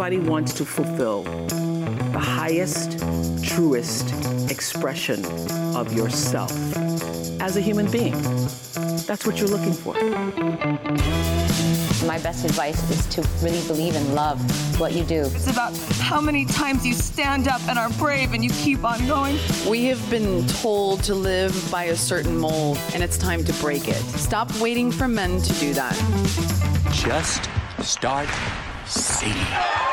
Everybody wants to fulfill the highest, truest expression of yourself as a human being. That's what you're looking for. My best advice is to really believe and love what you do. It's about how many times you stand up and are brave and you keep on going. We have been told to live by a certain mold, and it's time to break it. Stop waiting for men to do that. Just start singing.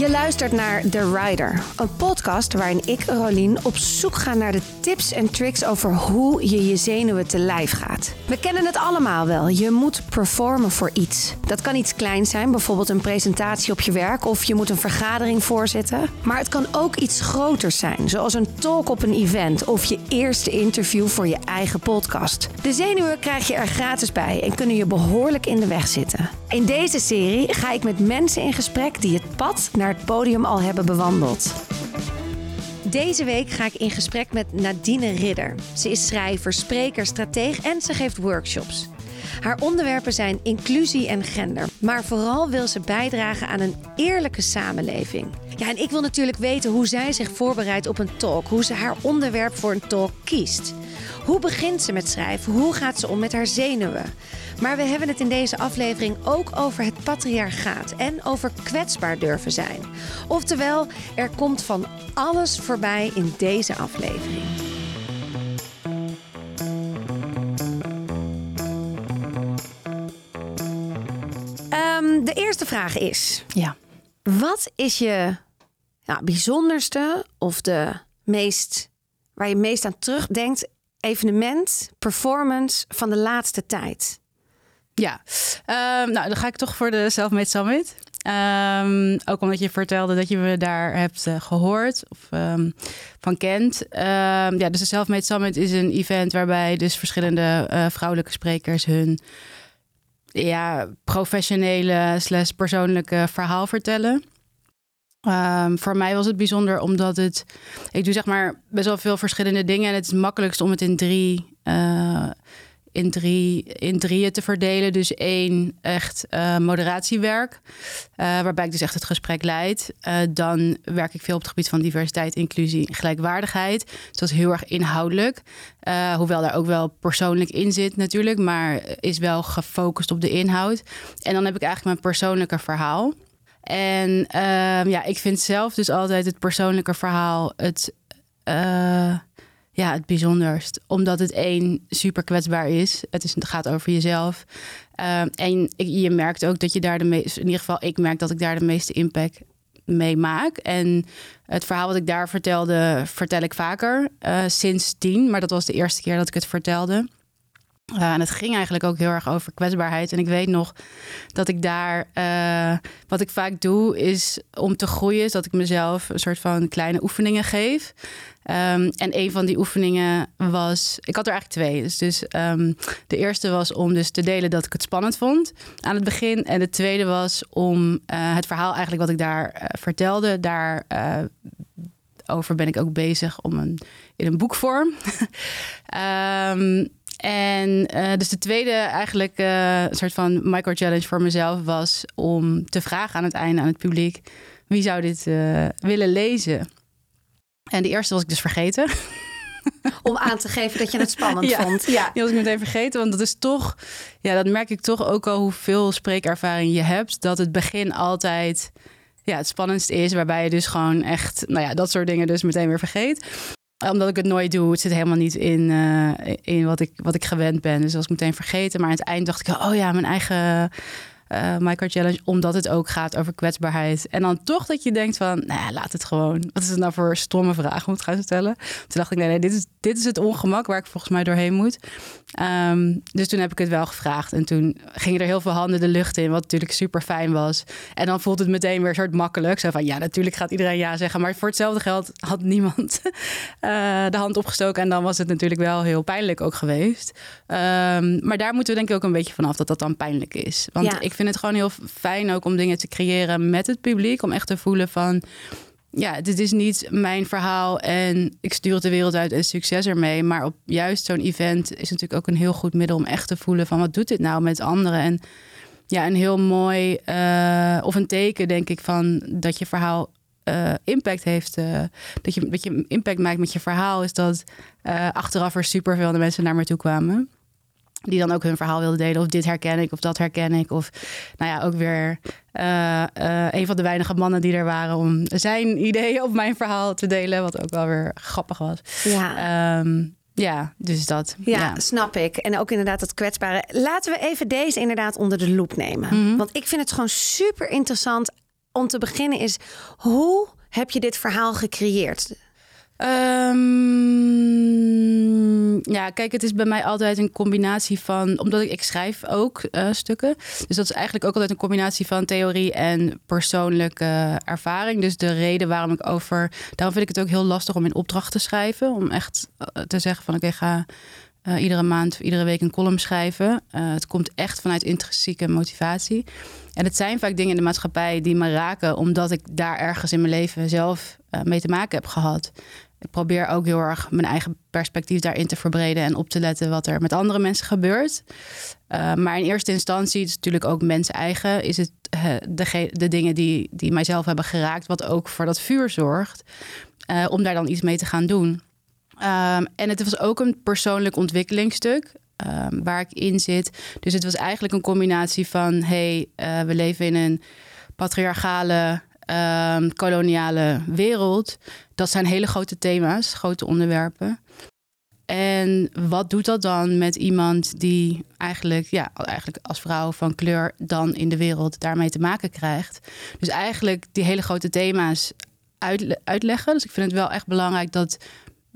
Je luistert naar The Rider, een podcast waarin ik, Rolien, op zoek ga naar de tips en tricks over hoe je je zenuwen te lijf gaat. We kennen het allemaal wel. Je moet performen voor iets. Dat kan iets kleins zijn, bijvoorbeeld een presentatie op je werk of je moet een vergadering voorzitten. Maar het kan ook iets groters zijn, zoals een talk op een event of je eerste interview voor je eigen podcast. De zenuwen krijg je er gratis bij en kunnen je behoorlijk in de weg zitten. In deze serie ga ik met mensen in gesprek die het pad naar het podium al hebben bewandeld. Deze week ga ik in gesprek met Nadine Ridder. Ze is schrijver, spreker, strateeg en ze geeft workshops. Haar onderwerpen zijn inclusie en gender. Maar vooral wil ze bijdragen aan een eerlijke samenleving. Ja, en ik wil natuurlijk weten hoe zij zich voorbereidt op een talk. Hoe ze haar onderwerp voor een talk kiest. Hoe begint ze met schrijven? Hoe gaat ze om met haar zenuwen? Maar we hebben het in deze aflevering ook over het patriarchaat en over kwetsbaar durven zijn. Oftewel, er komt van alles voorbij in deze aflevering. Ehm, de eerste vraag is: Ja. wat is je nou, bijzonderste of de meest waar je meest aan terugdenkt evenement, performance van de laatste tijd? Ja, Ehm, nou dan ga ik toch voor de Selfmade Summit. Ehm, ook omdat je vertelde dat je me daar hebt eh, gehoord of ehm, van kent. Ja, dus de Selfmade Summit is een event waarbij dus verschillende eh, vrouwelijke sprekers hun ja, professionele slash persoonlijke verhaal vertellen. Ehm, voor mij was het bijzonder omdat het. Ik doe zeg maar best wel veel verschillende dingen. En het is makkelijkst om het in drie. eh, in, drie, in drieën te verdelen. Dus één echt eh, moderatiewerk, eh, waarbij ik dus echt het gesprek leid. Dan werk ik veel op het gebied van diversiteit, inclusie en gelijkwaardigheid. Dus dat is heel erg inhoudelijk. Hoewel daar ook wel persoonlijk in zit natuurlijk, maar is wel gefocust op de inhoud. En dan heb ik eigenlijk mijn persoonlijke verhaal. En ehm, ja, ik vind zelf dus altijd het persoonlijke verhaal het, eh, ja, het bijzonderst. Omdat het één super kwetsbaar is. Het, is, het gaat over jezelf. Ehm, en ik, je merkt ook dat je daar de meeste, in ieder geval ik merk dat ik daar de meeste impact mee maak. En het verhaal wat ik daar vertelde, vertel ik vaker eh, sindsdien. Maar dat was de eerste keer dat ik het vertelde. Uh, en het ging eigenlijk ook heel erg over kwetsbaarheid. En ik weet nog dat ik daar, uh, wat ik vaak doe, is om te groeien, is dat ik mezelf een soort van kleine oefeningen geef. Um, en een van die oefeningen was, ik had er eigenlijk twee. Dus, dus um, de eerste was om dus te delen dat ik het spannend vond aan het begin. En de tweede was om uh, het verhaal eigenlijk wat ik daar vertelde, daar over ben ik ook bezig om een, in een boekvorm. um, en uh, dus de tweede eigenlijk uh, soort van micro-challenge voor mezelf was om te vragen aan het einde aan het publiek wie zou dit uh, willen lezen. En de eerste was ik dus vergeten. Om aan te geven dat je het spannend ja, vond. Ja, die was ik meteen vergeten. Want dat is toch, ja, dat merk ik toch ook al hoeveel spreekervaring je hebt. Dat het begin altijd ja, het spannendst is. Waarbij je dus gewoon echt, nou ja, dat soort dingen dus meteen weer vergeet omdat ik het nooit doe, het zit helemaal niet in, uh, in wat, ik, wat ik gewend ben. Dus dat was meteen vergeten. Maar aan het eind dacht ik, oh ja, mijn eigen uh, micro challenge, omdat het ook gaat over kwetsbaarheid. En dan toch dat je denkt van, nou ja, laat het gewoon. Wat is het nou voor stomme vraag om het gaan stellen? Toen dacht ik, nee, nee, dit is, dit is het ongemak waar ik volgens mij doorheen moet. Um, dus toen heb ik het wel gevraagd. En toen gingen er heel veel handen de lucht in, wat natuurlijk super fijn was. En dan voelt het meteen weer een soort makkelijk. Zo van, ja, natuurlijk gaat iedereen ja zeggen. Maar voor hetzelfde geld had niemand uh, de hand opgestoken. En dan was het natuurlijk wel heel pijnlijk ook geweest. Um, maar daar moeten we denk ik ook een beetje vanaf dat dat dan pijnlijk is. Want ja. ik vind het gewoon heel fijn ook om dingen te creëren met het publiek. Om echt te voelen van, ja, dit is niet mijn verhaal en ik stuur het de wereld uit en succes ermee. Maar op juist zo'n event is natuurlijk ook een heel goed middel om echt te voelen van, wat doet dit nou met anderen? En ja, een heel mooi uh, of een teken, denk ik, van dat je verhaal uh, impact heeft. Uh, dat, je, dat je impact maakt met je verhaal, is dat achteraf er superveel mensen naar me toe kwamen. Die dan ook hun verhaal wilden delen. Of dit herken ik, of dat herken ik. Of nou ja, ook weer een van de weinige mannen die er waren om zijn ideeën op mijn verhaal te delen. Wat ook wel weer grappig was. Ja. Um, ja, dus dat. Ja, snap ik. En ook inderdaad dat kwetsbare. Laten we even deze inderdaad onder de loep nemen. Mhm. Want ik vind het gewoon super interessant om te beginnen is... hoe heb je dit verhaal gecreëerd? Um, ja, kijk, het is bij mij altijd een combinatie van. Omdat ik, ik schrijf ook uh, stukken. Dus dat is eigenlijk ook altijd een combinatie van theorie en persoonlijke ervaring. Dus de reden waarom ik over. Daarom vind ik het ook heel lastig om in opdracht te schrijven. Om echt uh, te zeggen van oké, ga. Uh, iedere maand, iedere week een column schrijven. het komt echt vanuit intrinsieke motivatie. En het zijn vaak dingen in de maatschappij die me raken, omdat ik daar ergens in mijn leven zelf mee te maken heb gehad ik probeer ook heel erg mijn eigen perspectief daarin te verbreden en op te letten wat er met andere mensen gebeurt. Uh, maar in eerste instantie, het is natuurlijk ook mensen eigen, is het uh, de, de, dingen die, die mijzelf hebben geraakt, wat ook voor dat vuur zorgt, uh, om daar dan iets mee te gaan doen. Um, en het was ook een persoonlijk ontwikkelingsstuk. Um, waar ik in zit. Dus het was eigenlijk een combinatie van: hey, we leven in een patriarchale um, koloniale wereld. Dat zijn hele grote thema's, grote onderwerpen. En wat doet dat dan met iemand die eigenlijk, ja, eigenlijk als vrouw van kleur dan in de wereld daarmee te maken krijgt? Dus eigenlijk die hele grote thema's uitleggen. Dus ik vind het wel echt belangrijk dat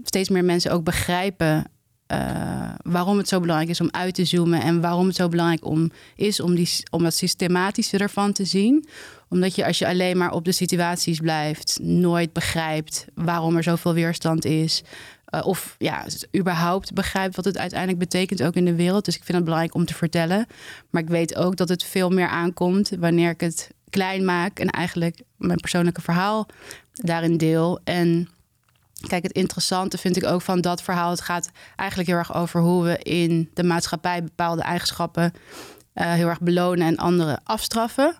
steeds meer mensen ook begrijpen uh, waarom het zo belangrijk is om uit te zoomen en waarom het zo belangrijk om, is om, die, om het systematische ervan te zien. Omdat je als je alleen maar op de situaties blijft, nooit begrijpt waarom er zoveel weerstand is. Uh, of ja, überhaupt begrijpt wat het uiteindelijk betekent ook in de wereld. Dus ik vind het belangrijk om te vertellen. Maar ik weet ook dat het veel meer aankomt wanneer ik het klein maak en eigenlijk mijn persoonlijke verhaal daarin deel. En Kijk, het interessante vind ik ook van dat verhaal. Het gaat eigenlijk heel erg over hoe we in de maatschappij bepaalde eigenschappen uh, heel erg belonen en andere afstraffen.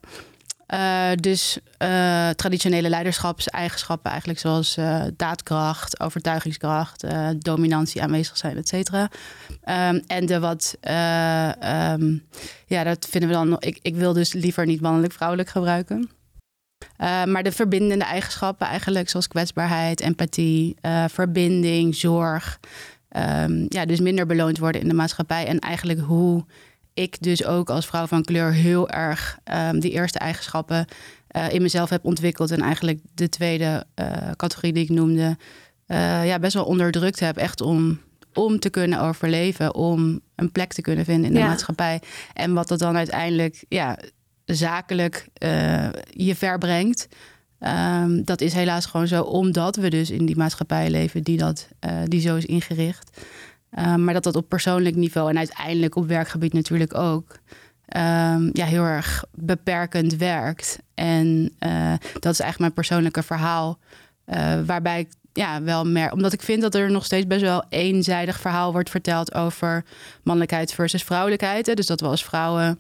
Uh, dus uh, traditionele leiderschapseigenschappen, eigenlijk zoals daadkracht, overtuigingskracht, dominantie, aanwezig zijn, et cetera. Um, en de wat, um, ja, dat vinden we dan. Ik, ik wil dus liever niet mannelijk-vrouwelijk gebruiken. Maar de verbindende eigenschappen eigenlijk, zoals kwetsbaarheid, empathie, verbinding, zorg. Um, ja, dus minder beloond worden in de maatschappij. En eigenlijk hoe ik dus ook als vrouw van kleur heel erg um, die eerste eigenschappen uh, in mezelf heb ontwikkeld. En eigenlijk de tweede categorie die ik noemde, ja, best wel onderdrukt heb. Echt om, om te kunnen overleven, om een plek te kunnen vinden in de ja. maatschappij. En wat dat dan uiteindelijk, ja, zakelijk je verbrengt. Um, dat is helaas gewoon zo, omdat we dus in die maatschappij leven die, dat, die zo is ingericht. Um, maar dat dat op persoonlijk niveau en uiteindelijk op werkgebied natuurlijk ook um, ja, heel erg beperkend werkt. En uh, dat is eigenlijk mijn persoonlijke verhaal. waarbij ik ja, wel meer. Omdat ik vind dat er nog steeds best wel eenzijdig verhaal wordt verteld over mannelijkheid versus vrouwelijkheid. Hè. Dus dat we als vrouwen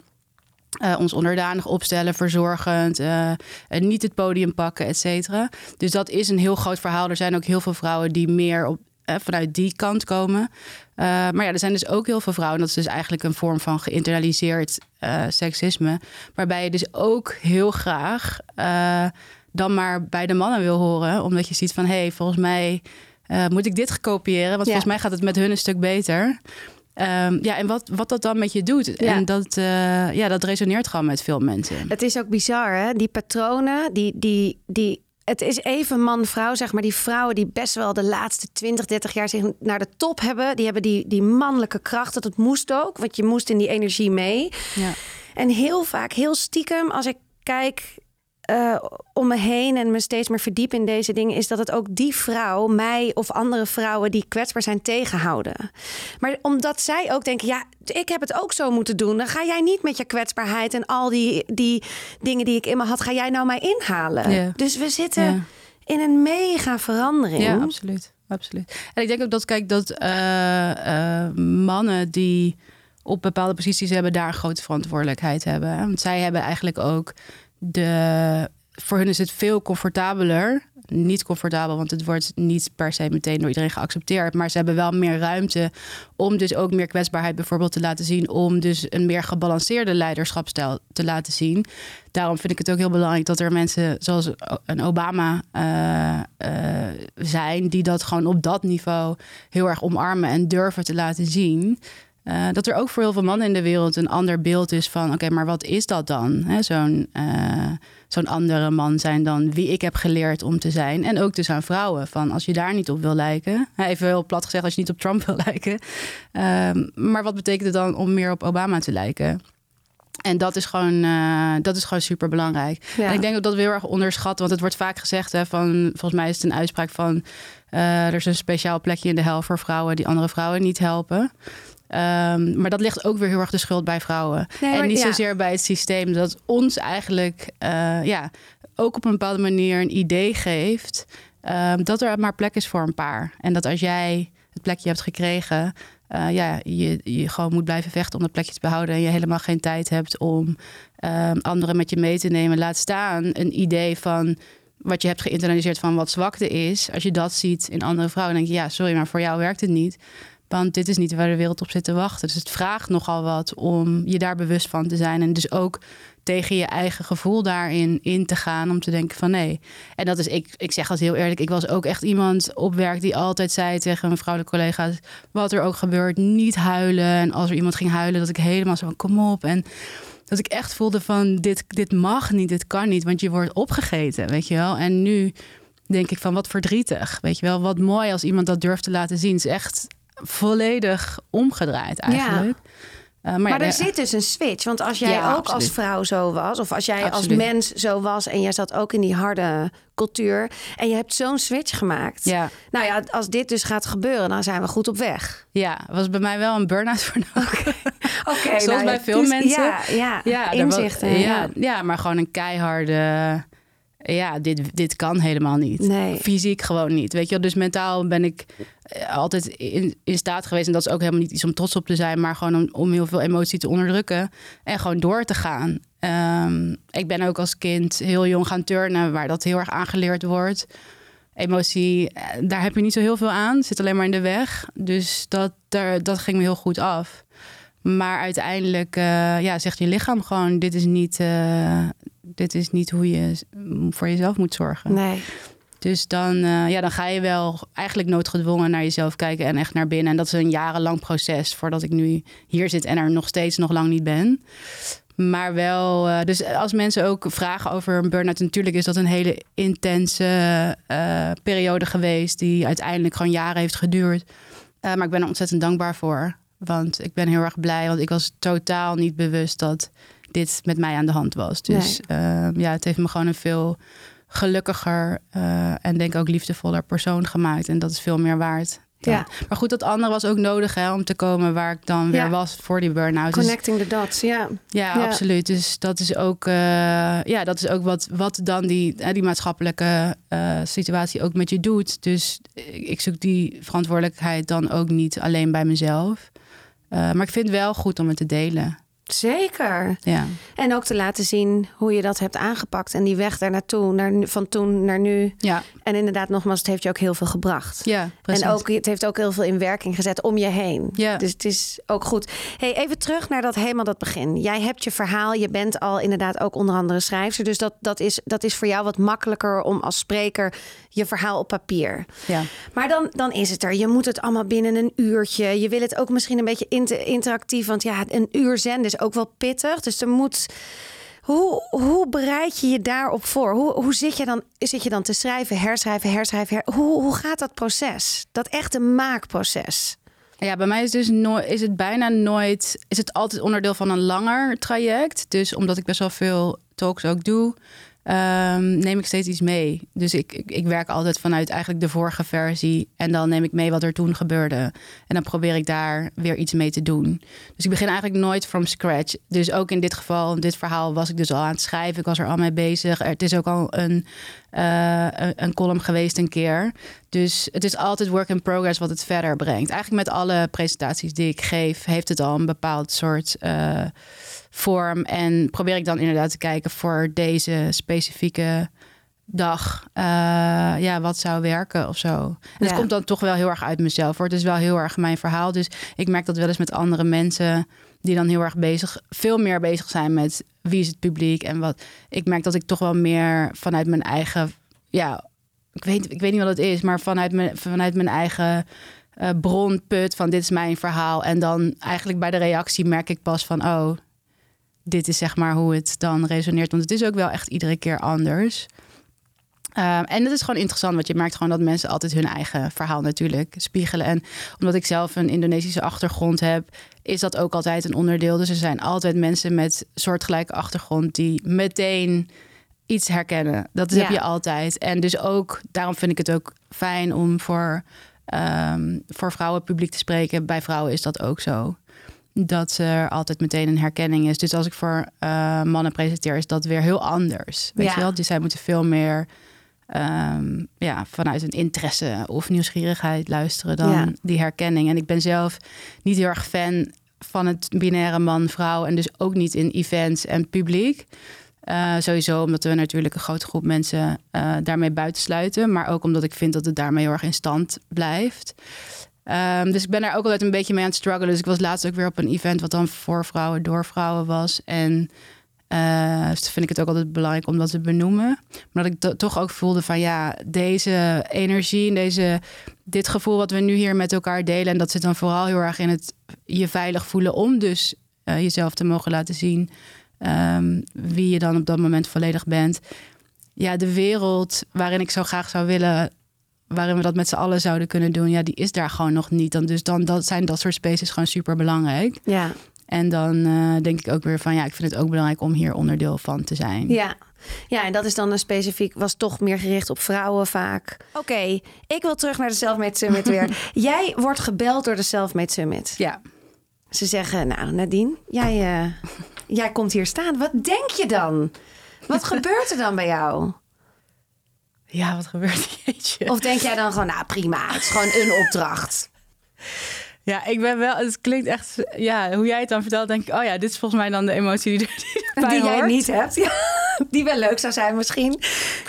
uh, ons onderdanig opstellen, verzorgend, uh, niet het podium pakken, et cetera. Dus dat is een heel groot verhaal. Er zijn ook heel veel vrouwen die meer op, uh, vanuit die kant komen. maar ja, er zijn dus ook heel veel vrouwen. Dat is dus eigenlijk een vorm van geïnternaliseerd seksisme. Waarbij je dus ook heel graag dan maar bij de mannen wil horen. Omdat je ziet van, hé, hey, volgens mij moet ik dit gekopiëren. Want ja. volgens mij gaat het met hun een stuk beter. Um, ja, en wat, wat dat dan met je doet. Ja. En dat, uh, ja, dat resoneert gewoon met veel mensen. Het is ook bizar, hè? Die patronen, die, die, die, het is even man-vrouw, zeg maar. Die vrouwen die best wel de laatste 20, 30 jaar zich naar de top hebben. Die hebben die, die mannelijke kracht. Dat het moest ook, want je moest in die energie mee. Ja. En heel vaak, heel stiekem, als ik kijk uh, om me heen en me steeds meer verdiep in deze dingen, is dat het ook die vrouw, mij of andere vrouwen die kwetsbaar zijn, tegenhouden. Maar omdat zij ook denken, ja, ik heb het ook zo moeten doen, dan ga jij niet met je kwetsbaarheid en al die, die dingen die ik in me had, ga jij nou mij inhalen. Ja. Dus we zitten ja. in een mega verandering. Ja, absoluut. absoluut. En ik denk ook dat, kijk, dat uh, uh, mannen die op bepaalde posities hebben, daar een grote verantwoordelijkheid hebben. Want zij hebben eigenlijk ook de. Voor hun is het veel comfortabeler. Niet comfortabel, want het wordt niet per se meteen door iedereen geaccepteerd. Maar ze hebben wel meer ruimte om dus ook meer kwetsbaarheid bijvoorbeeld te laten zien. Om dus een meer gebalanceerde leiderschapstijl te laten zien. Daarom vind ik het ook heel belangrijk dat er mensen zoals een Obama uh, uh, zijn. Die dat gewoon op dat niveau heel erg omarmen en durven te laten zien. Uh, dat er ook voor heel veel mannen in de wereld een ander beeld is van: oké, maar wat is dat dan? Zo'n uh, zo'n andere man zijn dan wie ik heb geleerd om te zijn. En ook dus aan vrouwen. Van als je daar niet op wil lijken. Even heel plat gezegd, als je niet op Trump wil lijken. Uh, maar wat betekent het dan om meer op Obama te lijken? En dat is gewoon, uh, dat is gewoon super belangrijk. Ja. En ik denk ook dat we heel erg onderschatten. Want het wordt vaak gezegd: hè, van, volgens mij is het een uitspraak van. Er is een speciaal plekje in de hel voor vrouwen die andere vrouwen niet helpen. Um, maar dat ligt ook weer heel erg de schuld bij vrouwen. Nee, en niet ja. zozeer bij het systeem dat ons eigenlijk uh, ja, ook op een bepaalde manier een idee geeft um, dat er maar plek is voor een paar. En dat als jij het plekje hebt gekregen, uh, ja, je, je gewoon moet blijven vechten om dat plekje te behouden. En je helemaal geen tijd hebt om um, anderen met je mee te nemen. Laat staan een idee van wat je hebt geïnternaliseerd van wat zwakte is. Als je dat ziet in andere vrouwen, dan denk je, ja, sorry, maar voor jou werkt het niet. Want dit is niet waar de wereld op zit te wachten. Dus het vraagt nogal wat om je daar bewust van te zijn. En dus ook tegen je eigen gevoel daarin in te gaan. Om te denken van nee. En dat is, ik, ik zeg dat heel eerlijk. Ik was ook echt iemand op werk die altijd zei tegen mijn vrouwelijke collega's. Wat er ook gebeurt, niet huilen. En als er iemand ging huilen, dat ik helemaal zo van kom op. En dat ik echt voelde van dit, dit mag niet, dit kan niet. Want je wordt opgegeten, weet je wel. En nu denk ik van wat verdrietig. Weet je wel, wat mooi als iemand dat durft te laten zien. Het is echt volledig omgedraaid eigenlijk. Ja. Uh, maar, maar ja, er zit dus een switch. Want als jij ja, ook absoluut. als vrouw zo was, of als jij absoluut. als mens zo was en jij zat ook in die harde cultuur en je hebt zo'n switch gemaakt. Ja. Nou ja, als dit dus gaat gebeuren, dan zijn we goed op weg. Ja, was bij mij wel een burn-out voor nodig. Oké, okay, Zoals nou, bij veel dus, mensen. Ja, ja, ja inzichten. Was, ja, ja, maar gewoon een keiharde ja, dit, dit kan helemaal niet. Nee. Fysiek gewoon niet. Weet je wel, dus mentaal ben ik altijd in, in staat geweest. En dat is ook helemaal niet iets om trots op te zijn, maar gewoon om, om heel veel emotie te onderdrukken en gewoon door te gaan. Um, ik ben ook als kind heel jong gaan turnen, waar dat heel erg aangeleerd wordt. Emotie, daar heb je niet zo heel veel aan. Zit alleen maar in de weg. Dus dat, daar, dat ging me heel goed af. Maar uiteindelijk uh, ja, zegt je lichaam gewoon: dit is niet, uh, dit is niet hoe je voor jezelf moet zorgen. Nee. Dus dan, uh, ja, dan ga je wel eigenlijk noodgedwongen naar jezelf kijken en echt naar binnen. En dat is een jarenlang proces voordat ik nu hier zit en er nog steeds nog lang niet ben. Maar wel, uh, dus als mensen ook vragen over een burn-out, natuurlijk is dat een hele intense uh, periode geweest, die uiteindelijk gewoon jaren heeft geduurd. maar ik ben er ontzettend dankbaar voor. Want ik ben heel erg blij, want ik was totaal niet bewust dat dit met mij aan de hand was. Dus nee. uh, ja, het heeft me gewoon een veel gelukkiger uh, en denk ook liefdevoller persoon gemaakt. En dat is veel meer waard. Ja. Maar goed, dat andere was ook nodig hè, om te komen waar ik dan weer was voor die burn-out. Connecting dus, the dots, ja. ja. Ja, absoluut. Dus dat is ook, uh, ja, dat is ook wat, wat dan die, die maatschappelijke uh, situatie ook met je doet. Dus ik zoek die verantwoordelijkheid dan ook niet alleen bij mezelf. Uh, maar ik vind het wel goed om het te delen. Zeker. Ja. En ook te laten zien hoe je dat hebt aangepakt. En die weg daar naartoe, naar, van toen naar nu. Ja. En inderdaad, nogmaals, het heeft je ook heel veel gebracht. Ja, precies. En ook, het heeft ook heel veel in werking gezet om je heen. Ja. Dus het is ook goed. Hey, even terug naar dat helemaal dat begin. Jij hebt je verhaal. Je bent al inderdaad ook onder andere schrijver. Dus dat, dat, is, dat is voor jou wat makkelijker om als spreker je verhaal op papier. Ja. Maar dan, dan is het er. Je moet het allemaal binnen een uurtje. Je wil het ook misschien een beetje inter interactief. Want ja, een uur zenden ook wel pittig. Dus er moet. Hoe, hoe bereid je je daarop voor? Hoe, hoe zit, je dan, zit je dan te schrijven, herschrijven, herschrijven? Her... Hoe, hoe gaat dat proces? Dat echte maakproces? Ja, bij mij is, dus nooit, is het bijna nooit. Is het altijd onderdeel van een langer traject. Dus omdat ik best wel veel talks ook doe. Ehm, neem ik steeds iets mee. Dus ik, ik, werk altijd vanuit eigenlijk de vorige versie. En dan neem ik mee wat er toen gebeurde. En dan probeer ik daar weer iets mee te doen. Dus ik begin eigenlijk nooit from scratch. Dus ook in dit geval, dit verhaal, was ik dus al aan het schrijven. Ik was er al mee bezig. Het is ook al een, uh, een column geweest een keer. Dus het is altijd work in progress wat het verder brengt. Eigenlijk met alle presentaties die ik geef, heeft het al een bepaald soort uh, vorm. En probeer ik dan inderdaad te kijken voor deze specifieke dag, uh, ja, wat zou werken of zo. En het komt dan toch wel heel erg uit mezelf. Hoor. Het is wel heel erg mijn verhaal. Dus ik merk dat wel eens met andere mensen die dan heel erg bezig, veel meer bezig zijn met wie is het publiek en wat. Ik merk dat ik toch wel meer vanuit mijn eigen, ja, ik weet, ik weet niet wat het is, maar vanuit mijn, vanuit mijn eigen uh, bronput van dit is mijn verhaal. En dan eigenlijk bij de reactie merk ik pas van, oh, dit is zeg maar hoe het dan resoneert. Want het is ook wel echt iedere keer anders. Uh, en het is gewoon interessant, want je merkt gewoon dat mensen altijd hun eigen verhaal natuurlijk spiegelen. En omdat ik zelf een Indonesische achtergrond heb, is dat ook altijd een onderdeel. Dus er zijn altijd mensen met soortgelijke achtergrond die meteen iets herkennen. Dat heb je altijd. En dus ook, daarom vind ik het ook fijn om voor, um, voor vrouwen publiek te spreken. Bij vrouwen is dat ook zo. Dat er altijd meteen een herkenning is. Dus als ik voor uh, mannen presenteer, is dat weer heel anders. Weet je wel? Dus zij moeten veel meer um, ja, vanuit een interesse of nieuwsgierigheid luisteren dan die herkenning. En ik ben zelf niet heel erg fan van het binaire man-vrouw en dus ook niet in events en publiek. Uh, sowieso omdat we natuurlijk een grote groep mensen uh, daarmee buitensluiten. Maar ook omdat ik vind dat het daarmee heel erg in stand blijft. Um, dus ik ben daar ook altijd een beetje mee aan het struggelen. Dus ik was laatst ook weer op een event wat dan voor vrouwen door vrouwen was. En uh, vind ik het ook altijd belangrijk om dat te benoemen. Maar dat ik toch ook voelde van ja, deze energie en deze, dit gevoel wat we nu hier met elkaar delen. En dat zit dan vooral heel erg in het je veilig voelen om dus uh, jezelf te mogen laten zien. Um, wie je dan op dat moment volledig bent. Ja, de wereld waarin ik zo graag zou willen waarin we dat met z'n allen zouden kunnen doen, ja, die is daar gewoon nog niet. Dan, dus dan dat zijn dat soort spaces gewoon super belangrijk. Ja. En dan uh, denk ik ook weer van ja, ik vind het ook belangrijk om hier onderdeel van te zijn. Ja. Ja, en dat is dan een specifiek, was toch meer gericht op vrouwen vaak. Oké, okay, ik wil terug naar de Selfmade Summit weer. jij wordt gebeld door de Selfmade Summit. Ja. Ze zeggen, nou Nadine, jij, uh, jij komt hier staan. Wat denk je dan? Wat gebeurt er dan bij jou? Ja, wat gebeurt er? Of denk jij dan gewoon, nou prima, het is gewoon een opdracht. Ja, ik ben wel. Het klinkt echt. Ja, hoe jij het dan vertelt, denk ik. Oh ja, dit is volgens mij dan de emotie die, die, die jij niet hebt. Ja, die wel leuk zou zijn, misschien.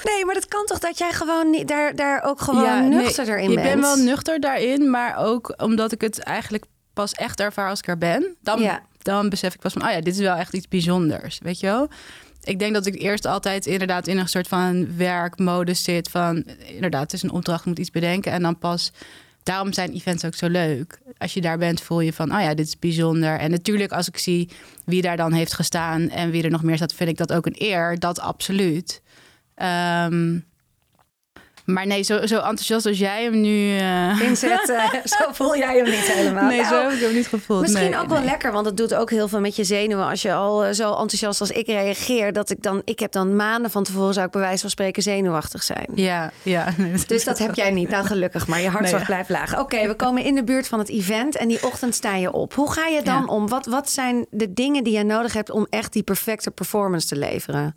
Nee, maar dat kan toch dat jij gewoon niet, daar, daar ook gewoon ja, nuchter nee, bent? Ik ben wel nuchter daarin, maar ook omdat ik het eigenlijk pas echt ervaar als ik er ben. Dan, ja. dan besef ik pas van, oh ja, dit is wel echt iets bijzonders. Weet je wel? Ik denk dat ik eerst altijd inderdaad in een soort van werkmodus zit. Van inderdaad, het is een opdracht, moet iets bedenken. En dan pas daarom zijn events ook zo leuk. Als je daar bent, voel je van, oh ja, dit is bijzonder. En natuurlijk, als ik zie wie daar dan heeft gestaan en wie er nog meer staat, vind ik dat ook een eer. Dat absoluut. Um, maar nee, zo, zo enthousiast als jij hem nu uh... inzet, uh, zo voel jij hem niet helemaal. Nee, nou, zo heb ik hem niet gevoeld. Misschien nee, ook wel lekker, want het doet ook heel veel met je zenuwen. Als je al uh, zo enthousiast als ik reageer, dat ik dan, ik heb dan maanden van tevoren zou ik bij wijze van spreken zenuwachtig zijn. Ja, ja. Dus dat heb jij niet. Nou, gelukkig, maar je hartslag nee, blijft laag. Oké, we komen in de buurt van het event en die ochtend sta je op. Hoe ga je dan ja. om? Wat, wat zijn de dingen die je nodig hebt om echt die perfecte performance te leveren?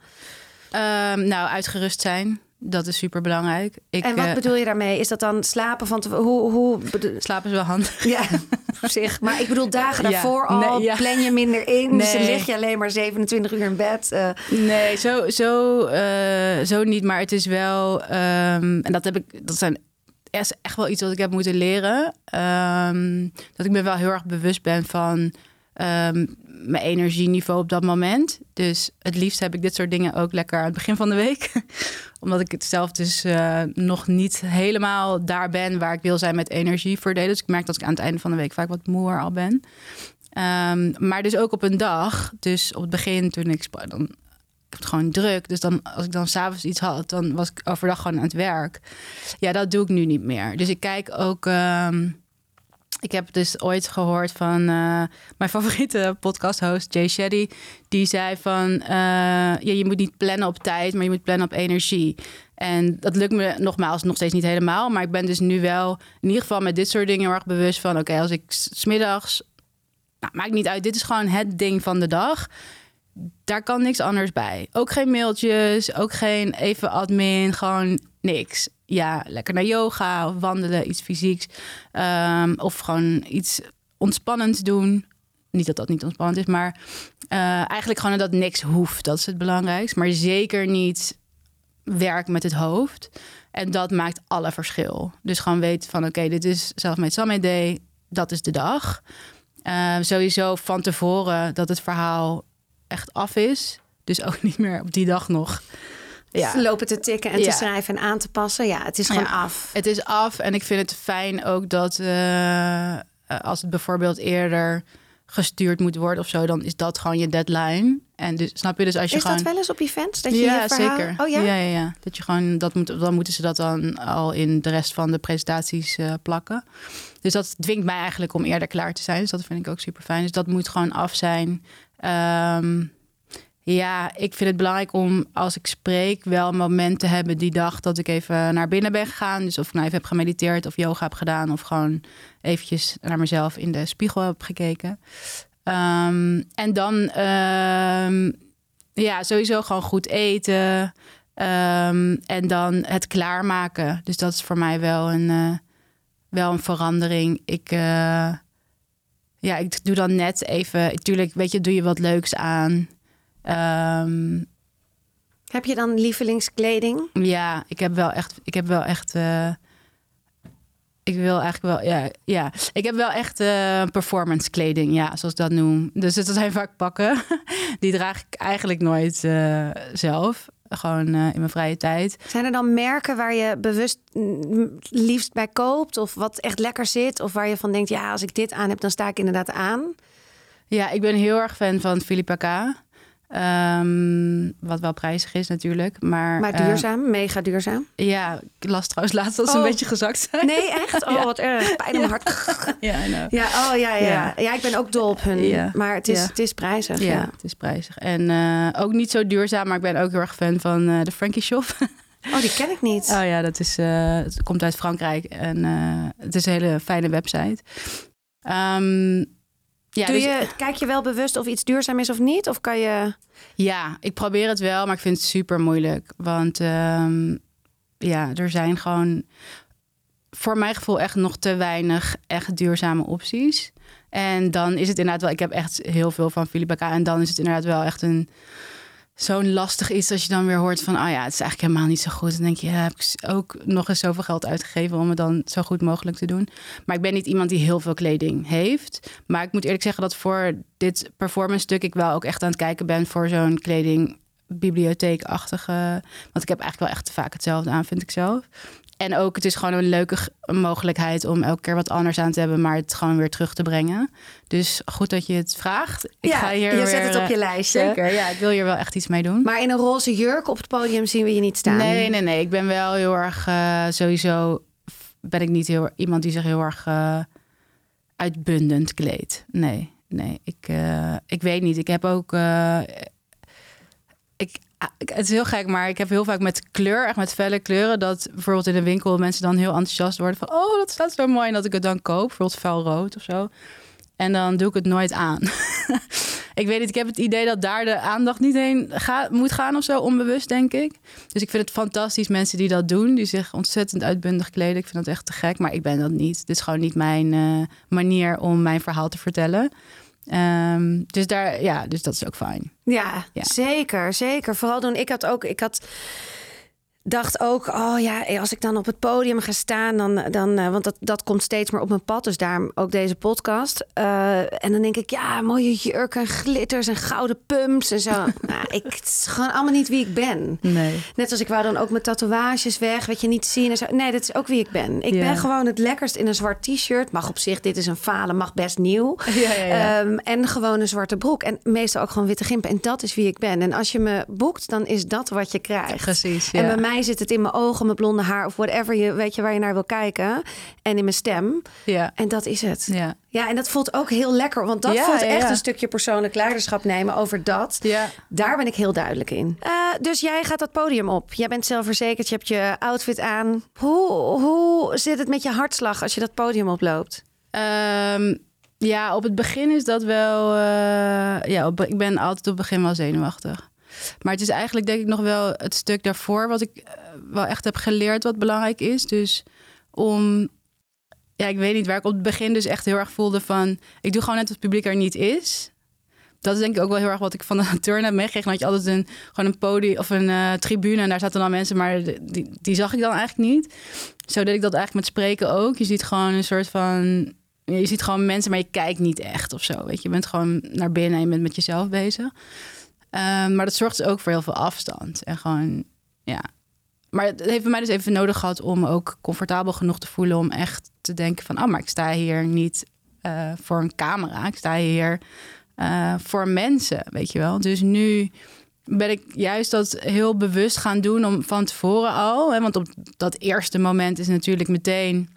Um, nou, uitgerust zijn. Dat is super belangrijk. Ik, en wat uh, bedoel je daarmee? Is dat dan slapen van te, hoe, hoe Slapen is wel handig. Ja, op zich. Maar ik bedoel, dagen daarvoor nee, al ja. plan je minder in. Nee. Dus dan lig je alleen maar 27 uur in bed. Uh. Nee, zo, zo, uh, zo niet. Maar het is wel. Um, en dat heb ik. Dat zijn is echt wel iets wat ik heb moeten leren. Um, dat ik me wel heel erg bewust ben van um, mijn energieniveau op dat moment. Dus het liefst heb ik dit soort dingen ook lekker aan het begin van de week. Omdat ik het zelf dus uh, nog niet helemaal daar ben waar ik wil zijn met energie verdelen. Dus ik merk dat ik aan het einde van de week vaak wat moer al ben. Um, maar dus ook op een dag. Dus op het begin toen ik dan ik heb gewoon druk. Dus dan, als ik dan s'avonds iets had, dan was ik overdag gewoon aan het werk. Ja, dat doe ik nu niet meer. Dus ik kijk ook. Um, ik heb dus ooit gehoord van uh, mijn favoriete podcast-host, Jay Shetty. Die zei van, ja, je moet niet plannen op tijd, maar je moet plannen op energie. En dat lukt me nogmaals nog steeds niet helemaal. Maar ik ben dus nu wel in ieder geval met dit soort dingen heel erg bewust van... oké, als ik smiddags... Nou, maakt niet uit, dit is gewoon het ding van de dag. Daar kan niks anders bij. Ook geen mailtjes, ook geen even admin, gewoon niks ja, lekker naar yoga of wandelen, iets fysieks. Um, of gewoon iets ontspannends doen. Niet dat dat niet ontspannend is, maar uh, eigenlijk gewoon dat niks hoeft. Dat is het belangrijkste. Maar zeker niet werk met het hoofd. En dat maakt alle verschil. Dus gewoon weten van oké, dit is zelf met Summit Day. Dat is de dag. Uh, sowieso van tevoren dat het verhaal echt af is. Dus ook niet meer op die dag nog ja. lopen te tikken en te schrijven en aan te passen. Ja, het is gewoon af. Het is af en ik vind het fijn ook dat uh, als het bijvoorbeeld eerder gestuurd moet worden of zo, dan is dat gewoon je deadline. En dus snap je dus als je is gewoon. dat wel eens op events dat je ja, je verhaal... zeker. Oh ja? ja, ja, ja. Dat je gewoon dat moet, dan moeten ze dat dan al in de rest van de presentaties uh, plakken. Dus dat dwingt mij eigenlijk om eerder klaar te zijn. Dus dat vind ik ook super fijn. Dus dat moet gewoon af zijn. Um, ja, ik vind het belangrijk om als ik spreek wel een moment te hebben die dag dat ik even naar binnen ben gegaan. Dus of ik nou even heb gemediteerd of yoga heb gedaan of gewoon eventjes naar mezelf in de spiegel heb gekeken. Um, en dan um, ja, sowieso gewoon goed eten. Um, en dan het klaarmaken. Dus dat is voor mij wel een, uh, wel een verandering. Ik, uh, ja, ik doe dan net even. Natuurlijk, weet je, doe je wat leuks aan. Um, heb je dan lievelingskleding? Ja, ik heb wel echt. Ik heb wel echt. Uh, ik wil eigenlijk wel. Ja, ja. ik heb wel echt uh, performance kleding, ja, zoals ik dat noem. Dus het zijn vaak pakken. Die draag ik eigenlijk nooit uh, zelf. Gewoon in mijn vrije tijd. Zijn er dan merken waar je bewust liefst bij koopt? Of wat echt lekker zit? Of waar je van denkt, ja, als ik dit aan heb, dan sta ik inderdaad aan? Ja, ik ben heel erg fan van Philippa K. Um, wat wel prijzig is natuurlijk. Maar, maar duurzaam, uh, mega duurzaam. Ja, ik las trouwens laatst dat ze oh. een beetje gezakt zijn. Nee, echt? Oh, ja. wat erg. Pijn in mijn hart. ja, ja, oh ja, ja, ja. Ik ben ook dol op hun. Ja. Maar het is, het is prijzig. Ja, het is prijzig. En uh, ook niet zo duurzaam, maar ik ben ook heel erg fan van uh, de Frankie Shop. Oh, die ken ik niet. Oh ja, dat is, het komt uit Frankrijk. En het is een hele fijne website. Um, ja, Doe dus, je, kijk je wel bewust of iets duurzaam is of niet? Of kan je... Ja, ik probeer het wel, maar ik vind het super moeilijk. Want um, ja, er zijn gewoon voor mijn gevoel echt nog te weinig echt duurzame opties. En dan is het inderdaad wel... Ik heb echt heel veel van Philippa K. En dan is het inderdaad wel echt een zo'n lastig is als je dan weer hoort van, oh ja, het is eigenlijk helemaal niet zo goed. Dan denk je, ja, heb ik ook nog eens zoveel geld uitgegeven om het dan zo goed mogelijk te doen. Maar ik ben niet iemand die heel veel kleding heeft. Maar ik moet eerlijk zeggen dat voor dit performance stuk ik wel ook echt aan het kijken ben voor zo'n kleding bibliotheekachtige. Want ik heb eigenlijk wel echt vaak hetzelfde aan, vind ik zelf. En ook, het is gewoon een leuke mogelijkheid om elke keer wat anders aan te hebben, maar het gewoon weer terug te brengen. Dus goed dat je het vraagt. Ik ja, ga hier je zet het op je eh, lijstje. Zeker, ja, ik wil hier wel echt iets mee doen. Maar in een roze jurk op het podium zien we je niet staan. Nee, nee, nee. Ik ben wel heel erg, uh, sowieso ben ik niet heel iemand die zich heel erg uh, uitbundend kleedt. Nee, nee. Ik, uh, ik weet niet. Ik heb ook ah, het is heel gek, maar ik heb heel vaak met kleur, echt met felle kleuren, dat bijvoorbeeld in de winkel mensen dan heel enthousiast worden van, oh, dat staat zo mooi, en dat ik het dan koop, bijvoorbeeld fel rood of zo. En dan doe ik het nooit aan. ik weet niet, ik heb het idee dat daar de aandacht niet heen moet gaan of zo, onbewust denk ik. Dus ik vind het fantastisch mensen die dat doen, die zich ontzettend uitbundig kleden. Ik vind dat echt te gek, maar ik ben dat niet. Dit is gewoon niet mijn uh, manier om mijn verhaal te vertellen. Um, dus daar, ja, dus dat is ook fijn. Ja, ja, zeker, zeker. Vooral toen ik had ook, ik had dacht ook, oh ja, als ik dan op het podium ga staan, dan, dan uh, want dat, dat komt steeds meer op mijn pad. Dus daarom ook deze podcast. Uh, en dan denk ik, ja, mooie jurken, glitters en gouden pumps en zo. nou, ik, het is gewoon allemaal niet wie ik ben. Nee. Net als ik wou dan ook mijn tatoeages weg, weet je, niet zien en zo. Nee, dat is ook wie ik ben. Ik ben gewoon het lekkerst in een zwart t-shirt. Mag op zich, dit is een falen, mag best nieuw. Ja, ja, um, en gewoon een zwarte broek. En meestal ook gewoon witte gimpen. En dat is wie ik ben. En als je me boekt, dan is dat wat je krijgt. Precies, En bij mij mij zit het in mijn ogen, mijn blonde haar of whatever je weet je waar je naar wil kijken. En in mijn stem. Ja. En dat is het. Ja. Ja, en dat voelt ook heel lekker. Want dat Ja, voelt ja, echt ja. een stukje persoonlijk leiderschap nemen over dat. Ja. Daar ben ik heel duidelijk in. Eh, dus jij gaat dat podium op. Jij bent zelfverzekerd, je hebt je outfit aan. Hoe, hoe zit het met je hartslag als je dat podium oploopt? Ehm, ja, op het begin is dat wel. eh, ja, op, ik ben altijd op het begin wel zenuwachtig. Maar het is eigenlijk denk ik nog wel het stuk daarvoor wat ik eh, wel echt heb geleerd wat belangrijk is. Dus om. Ja, ik weet niet waar ik op het begin dus echt heel erg voelde van. Ik doe gewoon net wat het publiek er niet is. Dat is denk ik ook wel heel erg wat ik van de turn heb meegekregen. Dat je altijd een, gewoon een podium of een eh, tribune en daar zaten dan mensen, maar die, die zag ik dan eigenlijk niet. Zo deed ik dat eigenlijk met spreken ook. Je ziet gewoon een soort van. Je ziet gewoon mensen, maar je kijkt niet echt of zo. Weet je, je bent gewoon naar binnen en je bent met jezelf bezig. Ehm, maar dat zorgt dus ook voor heel veel afstand. En gewoon, ja. Maar het heeft mij dus even nodig gehad om ook comfortabel genoeg te voelen om echt te denken van, oh, maar ik sta hier niet eh, voor een camera. Ik sta hier eh, voor mensen, weet je wel. Dus nu ben ik juist dat heel bewust gaan doen om van tevoren al. Hè, want op dat eerste moment is natuurlijk meteen.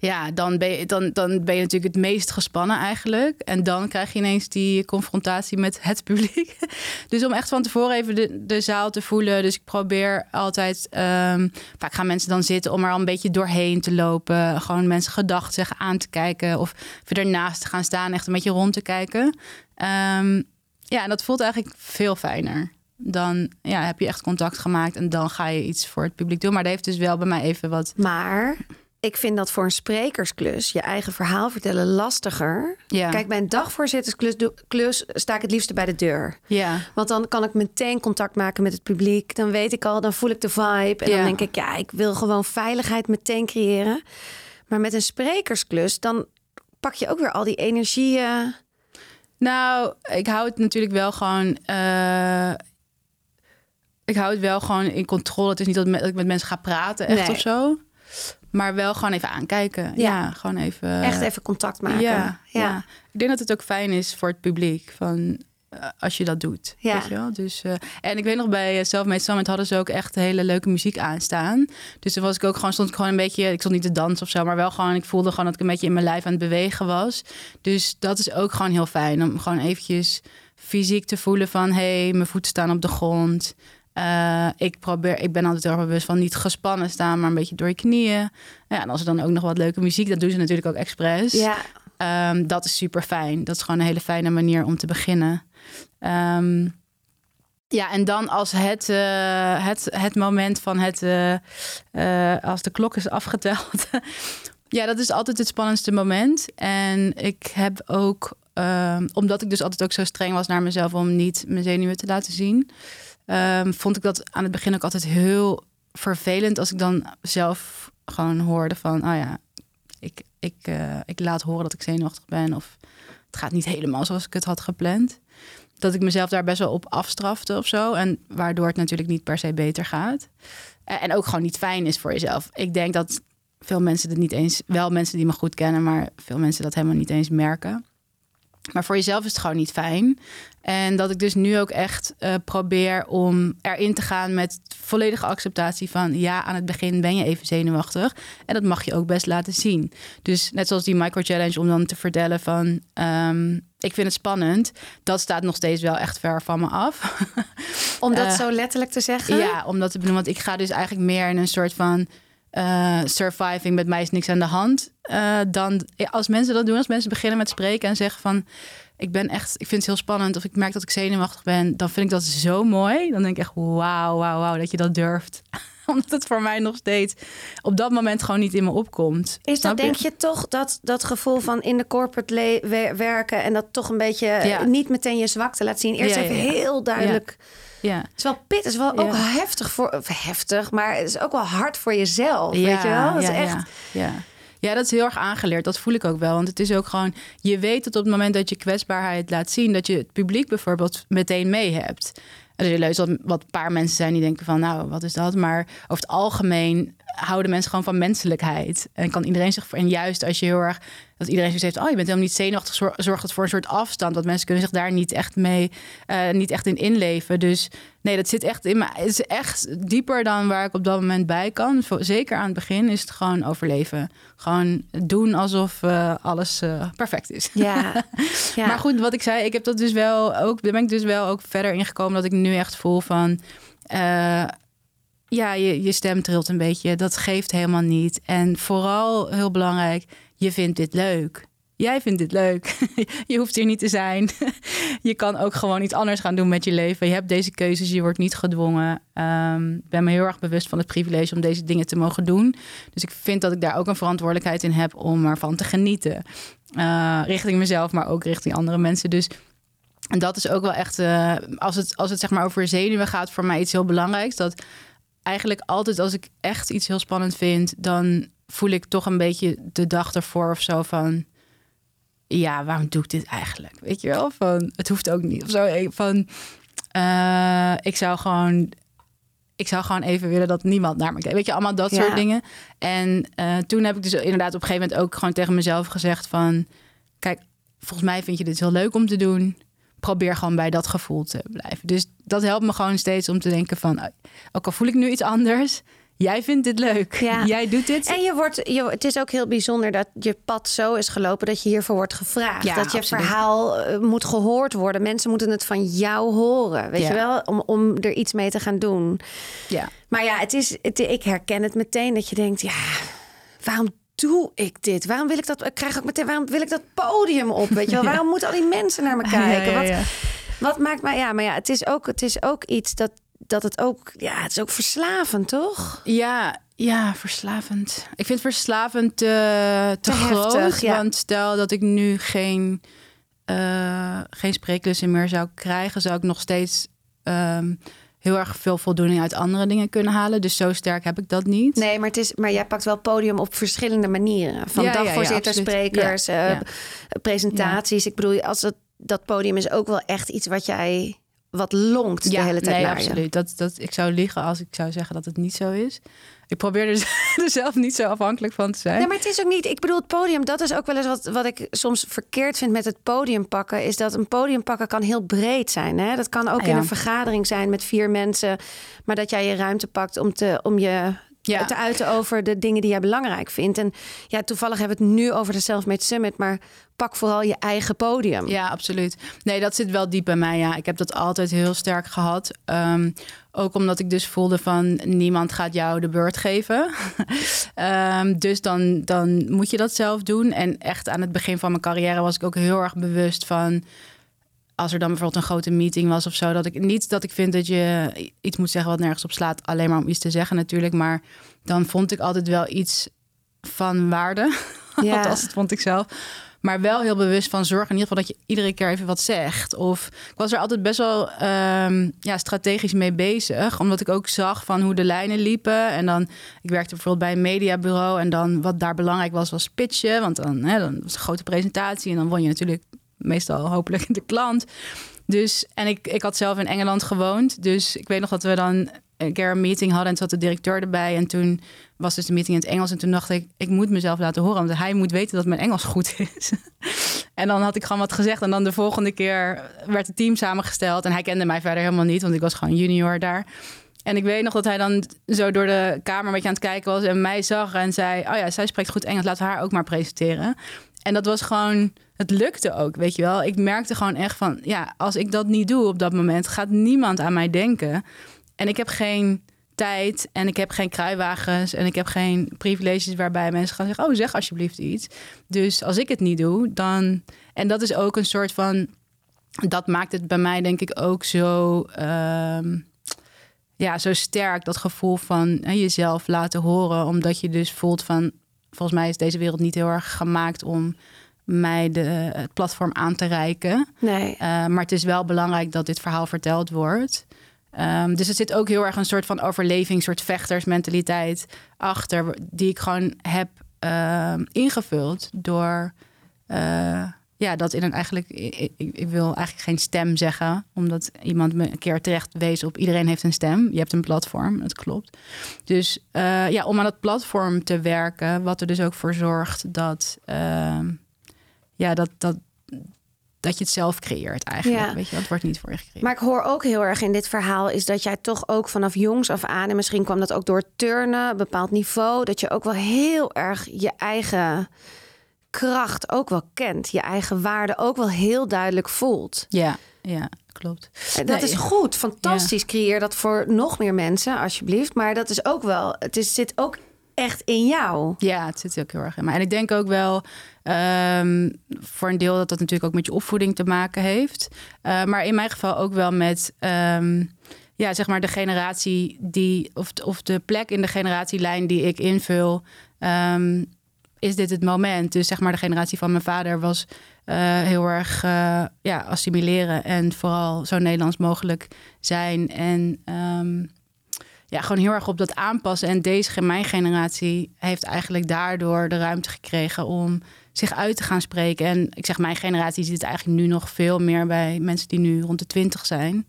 Ja, dan ben, je, dan, dan ben je natuurlijk het meest gespannen eigenlijk. En dan krijg je ineens die confrontatie met het publiek. Dus om echt van tevoren even de, de zaal te voelen. Dus ik probeer altijd... ehm, vaak gaan mensen dan zitten om er al een beetje doorheen te lopen. Gewoon mensen gedachten zeggen aan te kijken. Of even ernaast te gaan staan, echt een beetje rond te kijken. Ehm, ja, en dat voelt eigenlijk veel fijner. Dan ja, heb je echt contact gemaakt en dan ga je iets voor het publiek doen. Maar dat heeft dus wel bij mij even wat... Maar ik vind dat voor een sprekersklus, je eigen verhaal vertellen, lastiger. Ja. Kijk, bij een dagvoorzittersklus klus sta ik het liefste bij de deur. Ja, Want dan kan ik meteen contact maken met het publiek. Dan weet ik al, dan voel ik de vibe. En Ja. dan denk ik, ja, ik wil gewoon veiligheid meteen creëren. Maar met een sprekersklus, dan pak je ook weer al die energieën. Nou, ik hou het natuurlijk wel gewoon. eh, ik hou het wel gewoon in controle. Het is niet dat ik met mensen ga praten, echt Nee. of zo. Maar wel gewoon even aankijken. Ja, Ja. gewoon even. Echt even contact maken. Ja, ja. Ik denk dat het ook fijn is voor het publiek. Van, eh, als je dat doet. Ja. Weet je wel? Dus, eh, en ik weet nog bij eh, Selfmade Summit hadden ze ook echt hele leuke muziek aanstaan. Dus toen was ik ook gewoon, stond ik gewoon een beetje, ik stond niet te dansen of zo, maar wel gewoon, ik voelde gewoon dat ik een beetje in mijn lijf aan het bewegen was. Dus dat is ook gewoon heel fijn om gewoon eventjes fysiek te voelen van, hé, hey, mijn voeten staan op de grond. Eh, ik, probeer, ik ben altijd heel erg bewust van niet gespannen staan, maar een beetje door je knieën. Ja, en als er dan ook nog wat leuke muziek, dat doen ze natuurlijk ook expres. Ja, Ehm, dat is super fijn. Dat is gewoon een hele fijne manier om te beginnen. Ehm, ja, en dan als het, eh, het, het moment van het, eh, als de klok is afgeteld. ja, dat is altijd het spannendste moment. En ik heb ook, ehm, omdat ik dus altijd ook zo streng was naar mezelf om niet mijn zenuwen te laten zien, ehm, vond ik dat aan het begin ook altijd heel vervelend als ik dan zelf gewoon hoorde van, oh ja, ik, ik, eh, ik laat horen dat ik zenuwachtig ben of het gaat niet helemaal zoals ik het had gepland. Dat ik mezelf daar best wel op afstrafte of zo. En waardoor het natuurlijk niet per se beter gaat. En ook gewoon niet fijn is voor jezelf. Ik denk dat veel mensen het niet eens, wel mensen die me goed kennen, maar veel mensen dat helemaal niet eens merken. Maar voor jezelf is het gewoon niet fijn. En dat ik dus nu ook echt eh, probeer om erin te gaan met volledige acceptatie van ja, aan het begin ben je even zenuwachtig. En dat mag je ook best laten zien. Dus net zoals die micro-challenge om dan te vertellen van ehm, ik vind het spannend. Dat staat nog steeds wel echt ver van me af. om dat Eh, zo letterlijk te zeggen. Ja, om dat te. Want ik ga dus eigenlijk meer in een soort van eh, surviving. Met mij is niks aan de hand. Eh, dan als mensen dat doen, als mensen beginnen met spreken en zeggen van. Ik ben echt, ik vind het heel spannend. Of ik merk dat ik zenuwachtig ben. Dan vind ik dat zo mooi. Dan denk ik echt, wauw, wauw, wauw, dat je dat durft. Omdat het voor mij nog steeds op dat moment gewoon niet in me opkomt. Is dat, denk je toch, dat, dat gevoel van in de corporate werken en dat toch een beetje Ja. eh, niet meteen je zwakte laat zien? Eerst Ja, even ja. heel duidelijk. Ja. Het is wel pittig, het is wel ook heftig voor, heftig, maar het is ook wel hard voor jezelf, weet je wel? Het is echt, Ja, ja. ja, dat is heel erg aangeleerd. Dat voel ik ook wel. Want het is ook gewoon... Je weet dat op het moment dat je kwetsbaarheid laat zien... dat je het publiek bijvoorbeeld meteen mee hebt. En er zullen heus wat, wat paar mensen zijn die denken van... nou, wat is dat? Maar over het algemeen houden mensen gewoon van menselijkheid. En kan iedereen zich. En juist als je heel erg. Dat iedereen zoiets heeft. Oh, je bent helemaal niet zenuwachtig. zor- Zorgt het voor een soort afstand. Dat mensen kunnen zich daar niet echt mee. eh, niet echt in inleven. Dus nee, dat zit echt in me. Het is echt dieper dan waar ik op dat moment bij kan. Voor- Zeker aan het begin is het gewoon overleven. Gewoon doen alsof eh, alles eh, perfect is. Ja. ja. Maar goed, wat ik zei, ik heb dat dus wel ook. Daar ben ik dus wel ook verder ingekomen dat ik nu echt voel van. Ja, je, je stem trilt een beetje. Dat geeft helemaal niet. En vooral heel belangrijk, je vindt dit leuk. Jij vindt dit leuk. Je hoeft hier niet te zijn. Je kan ook gewoon iets anders gaan doen met je leven. Je hebt deze keuzes, je wordt niet gedwongen. Ik ben me heel erg bewust van het privilege om deze dingen te mogen doen. Dus ik vind dat ik daar ook een verantwoordelijkheid in heb om ervan te genieten. Eh, richting mezelf, maar ook richting andere mensen. Dus en dat is ook wel echt, eh, als, het, als het zeg maar over zenuwen gaat, voor mij iets heel belangrijks. Dat eigenlijk altijd als ik echt iets heel spannend vind, dan voel ik toch een beetje de dag ervoor of zo van. Ja, waarom doe ik dit eigenlijk? Weet je wel? Van het hoeft ook niet. Of zo. Van eh, ik zou gewoon. Ik zou gewoon even willen dat niemand naar me kijkt. Weet je, allemaal dat Ja. soort dingen. En eh, toen heb ik dus inderdaad op een gegeven moment ook gewoon tegen mezelf gezegd van... Kijk, volgens mij vind je dit heel leuk om te doen. Probeer gewoon bij dat gevoel te blijven. Dus dat helpt me gewoon steeds om te denken van... eh, Ook al voel ik nu iets anders, jij vindt dit leuk. Ja. Jij doet dit. En je wordt, je, het is ook heel bijzonder dat je pad zo is gelopen dat je hiervoor wordt gevraagd. Ja, dat je absoluut. verhaal eh, moet gehoord worden. Mensen moeten het van jou horen, weet Ja. je wel, om, om er iets mee te gaan doen. Ja. Maar ja, het is, het, ik herken het meteen dat je denkt, ja, waarom doe ik dit? Waarom wil ik dat? Ik krijg ook meteen, waarom wil ik dat podium op? Weet je wel? Waarom moeten al die mensen naar me kijken? Ja, ja, ja. Wat, wat maakt mij, ja, maar ja, het is ook, het is ook iets dat, dat het ook, ja, het is ook verslavend, toch? Ja, ja, verslavend. Ik vind verslavend te, te, Te groot. heftig, ja. Want stel dat ik nu geen, eh, geen spreeklussen meer zou krijgen, zou ik nog steeds ehm, heel erg veel voldoening uit andere dingen kunnen halen. Dus zo sterk heb ik dat niet. Nee, maar, het is, maar jij pakt wel podium op verschillende manieren. Van Ja, ja, ja, dagvoorzitter, sprekers, eh, presentaties. Ik bedoel, als dat, dat podium is ook wel echt iets wat jij wat lonkt de hele tijd nee, naar je. absoluut. Dat, dat, ik zou liegen als ik zou zeggen dat het niet zo is. Ik probeer er, er zelf niet zo afhankelijk van te zijn. Nee, maar het is ook niet. Ik bedoel, het podium, dat is ook wel eens wat, wat ik soms verkeerd vind met het podium pakken. Is dat een podium pakken kan heel breed zijn. Hè? Dat kan ook Ah, in ja. een vergadering zijn met vier mensen. Maar dat jij je ruimte pakt om, te, om je Ja. te uiten over de dingen die jij belangrijk vindt. En ja, toevallig hebben we het nu over de Selfmade Summit. Maar pak vooral je eigen podium. Ja, absoluut. Nee, dat zit wel diep bij mij. Ja, ik heb dat altijd heel sterk gehad. Ehm, ook omdat ik dus voelde van niemand gaat jou de beurt geven. Ehm, dus dan, dan moet je dat zelf doen. En echt aan het begin van mijn carrière was ik ook heel erg bewust van als er dan bijvoorbeeld een grote meeting was of zo, dat ik niet dat ik vind dat je iets moet zeggen wat nergens op slaat, alleen maar om iets te zeggen natuurlijk, maar dan vond ik altijd wel iets van waarde. Ja. Althans, dat vond ik zelf. Maar wel heel bewust van zorg in ieder geval dat je iedere keer even wat zegt. Of ik was er altijd best wel ehm, ja, strategisch mee bezig. Omdat ik ook zag van hoe de lijnen liepen. En dan, ik werkte bijvoorbeeld bij een mediabureau. En dan wat daar belangrijk was, was pitchen. Want dan, hè, dan was het een grote presentatie. En dan won je natuurlijk meestal hopelijk de klant. Dus, en ik, ik had zelf in Engeland gewoond. Dus ik weet nog dat we dan een keer een meeting hadden en toen zat de directeur erbij. En toen was dus de meeting in het Engels. En toen dacht ik, ik moet mezelf laten horen. Want hij moet weten dat mijn Engels goed is. en dan had ik gewoon wat gezegd. En dan de volgende keer werd het team samengesteld. En hij kende mij verder helemaal niet, want ik was gewoon junior daar. En ik weet nog dat hij dan zo door de kamer een beetje aan het kijken was. En mij zag en zei, oh ja, zij spreekt goed Engels. Laten haar ook maar presenteren. En dat was gewoon, het lukte ook, weet je wel. Ik merkte gewoon echt van, ja, als ik dat niet doe op dat moment, gaat niemand aan mij denken. En ik heb geen tijd en ik heb geen kruiwagens en ik heb geen privileges waarbij mensen gaan zeggen, oh zeg alsjeblieft iets. Dus als ik het niet doe, dan... En dat is ook een soort van, dat maakt het bij mij denk ik ook zo... ehm, ja, zo sterk dat gevoel van hè, jezelf laten horen. Omdat je dus voelt van... volgens mij is deze wereld niet heel erg gemaakt om mij de, het platform aan te reiken. Nee. Uh, maar het is wel belangrijk dat dit verhaal verteld wordt. Um, dus er zit ook heel erg een soort van overleving, soort vechtersmentaliteit achter, die ik gewoon heb uh, ingevuld door uh, ja, dat in een eigenlijk. Ik, ik, ik wil eigenlijk geen stem zeggen, omdat iemand me een keer terecht wees op iedereen heeft een stem. Je hebt een platform, dat klopt. Dus eh, ja, om aan dat platform te werken, wat er dus ook voor zorgt dat, ehm, ja, dat, dat, dat je het zelf creëert eigenlijk. Ja. Weet je, het wordt niet voor je gecreëerd. Maar ik hoor ook heel erg in dit verhaal is dat jij toch ook vanaf jongs af aan, en misschien kwam dat ook door turnen, bepaald niveau, dat je ook wel heel erg je eigen kracht ook wel kent, je eigen waarde ook wel heel duidelijk voelt. Ja, ja, klopt. En Dat Nee, is goed, fantastisch. Creëer dat voor nog meer mensen, alsjeblieft. Maar dat is ook wel, het is, zit ook echt in jou. Ja, het zit ook heel erg in mij. En ik denk ook wel ehm, voor een deel dat dat natuurlijk ook met je opvoeding te maken heeft. Eh, maar in mijn geval ook wel met ehm, ja, zeg maar de generatie die, of, of de plek in de generatielijn die ik invul. ehm, is dit het moment? Dus zeg maar de generatie van mijn vader was eh, heel erg eh, ja, assimileren en vooral zo Nederlands mogelijk zijn. En ja, gewoon heel erg op dat aanpassen. En deze, mijn generatie heeft eigenlijk daardoor de ruimte gekregen om zich uit te gaan spreken. En ik zeg, mijn generatie ziet het eigenlijk nu nog veel meer bij mensen die nu rond de twintig zijn.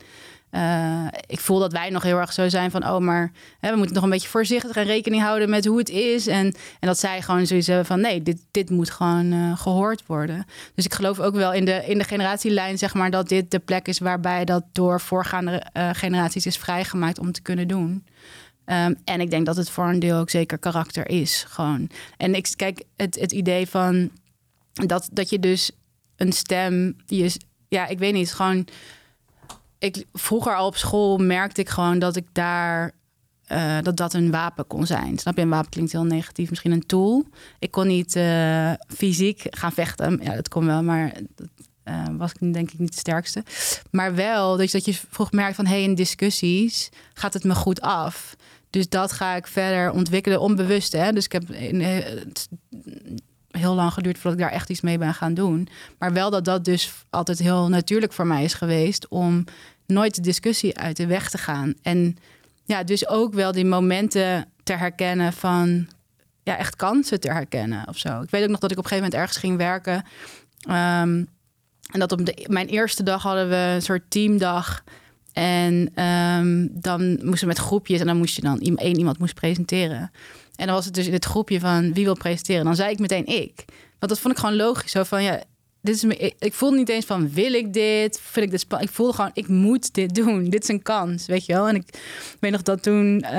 Eh, ik voel dat wij nog heel erg zo zijn van, oh, maar hè, we moeten nog een beetje voorzichtig en rekening houden met hoe het is. En, en dat zij gewoon zoiets hebben van, nee, dit, dit moet gewoon eh, gehoord worden. Dus ik geloof ook wel in de, in de generatielijn, zeg maar, dat dit de plek is waarbij dat door voorgaande eh, generaties is vrijgemaakt om te kunnen doen. Ehm, en ik denk dat het voor een deel ook zeker karakter is. Gewoon. En ik kijk, het, het idee van dat, dat je dus een stem. Ja, ik weet niet, gewoon. Ik, vroeger al op school merkte ik gewoon dat ik daar. eh, dat dat een wapen kon zijn. Snap je? Een wapen klinkt heel negatief, misschien een tool. Ik kon niet eh, fysiek gaan vechten. Ja, dat kon wel, maar dat eh, was ik denk ik niet de sterkste. Maar wel dus dat je vroeg merkt van... hé, hey, in discussies gaat het me goed af. Dus dat ga ik verder ontwikkelen, onbewust. Hè? Dus ik heb eh, het heel lang geduurd voordat ik daar echt iets mee ben gaan doen. Maar wel dat dat dus altijd heel natuurlijk voor mij is geweest... om nooit de discussie uit de weg te gaan. En ja, dus ook wel die momenten te herkennen van... ja, echt kansen te herkennen of zo. Ik weet ook nog dat ik op een gegeven moment ergens ging werken... Ehm, en dat op mijn eerste dag hadden we een soort teamdag. En ehm, dan moesten we met groepjes en dan moest je dan één iemand moest presenteren. En dan was het dus in het groepje van wie wil presenteren. Dan zei ik meteen ik. Want dat vond ik gewoon logisch. Zo van ja, dit is ik, ik voelde niet eens van wil ik dit? Vind ik dit spa- Ik voelde gewoon ik moet dit doen. Dit is een kans, weet je wel. En ik weet nog dat toen eh,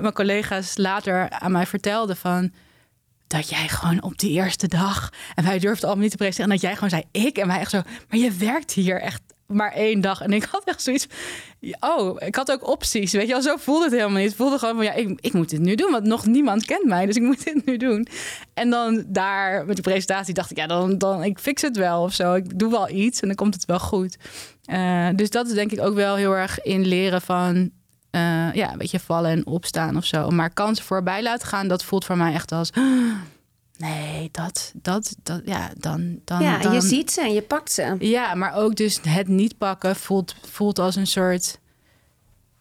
mijn collega's later aan mij vertelden van dat jij gewoon op die eerste dag en wij durfden allemaal niet te presenteren en dat jij gewoon zei ik en wij echt zo maar je werkt hier echt maar één dag. En ik had echt zoiets oh ik had ook opties weet je wel. Zo voelde het helemaal niet. Voelde gewoon van ja ik, ik moet dit nu doen want nog niemand kent mij dus ik moet dit nu doen. En dan daar met die presentatie dacht ik ja dan dan ik fix het wel of zo. Ik doe wel iets en dan komt het wel goed. Eh, dus dat is denk ik ook wel heel erg in leren van eh, ja, een beetje vallen en opstaan of zo. Maar kansen voorbij laten gaan, dat voelt voor mij echt als. Nee, dat, dat, dat, ja, dan, dan. ja, en dan, je ziet ze en je pakt ze. Ja, maar ook dus het niet pakken voelt, voelt als een soort.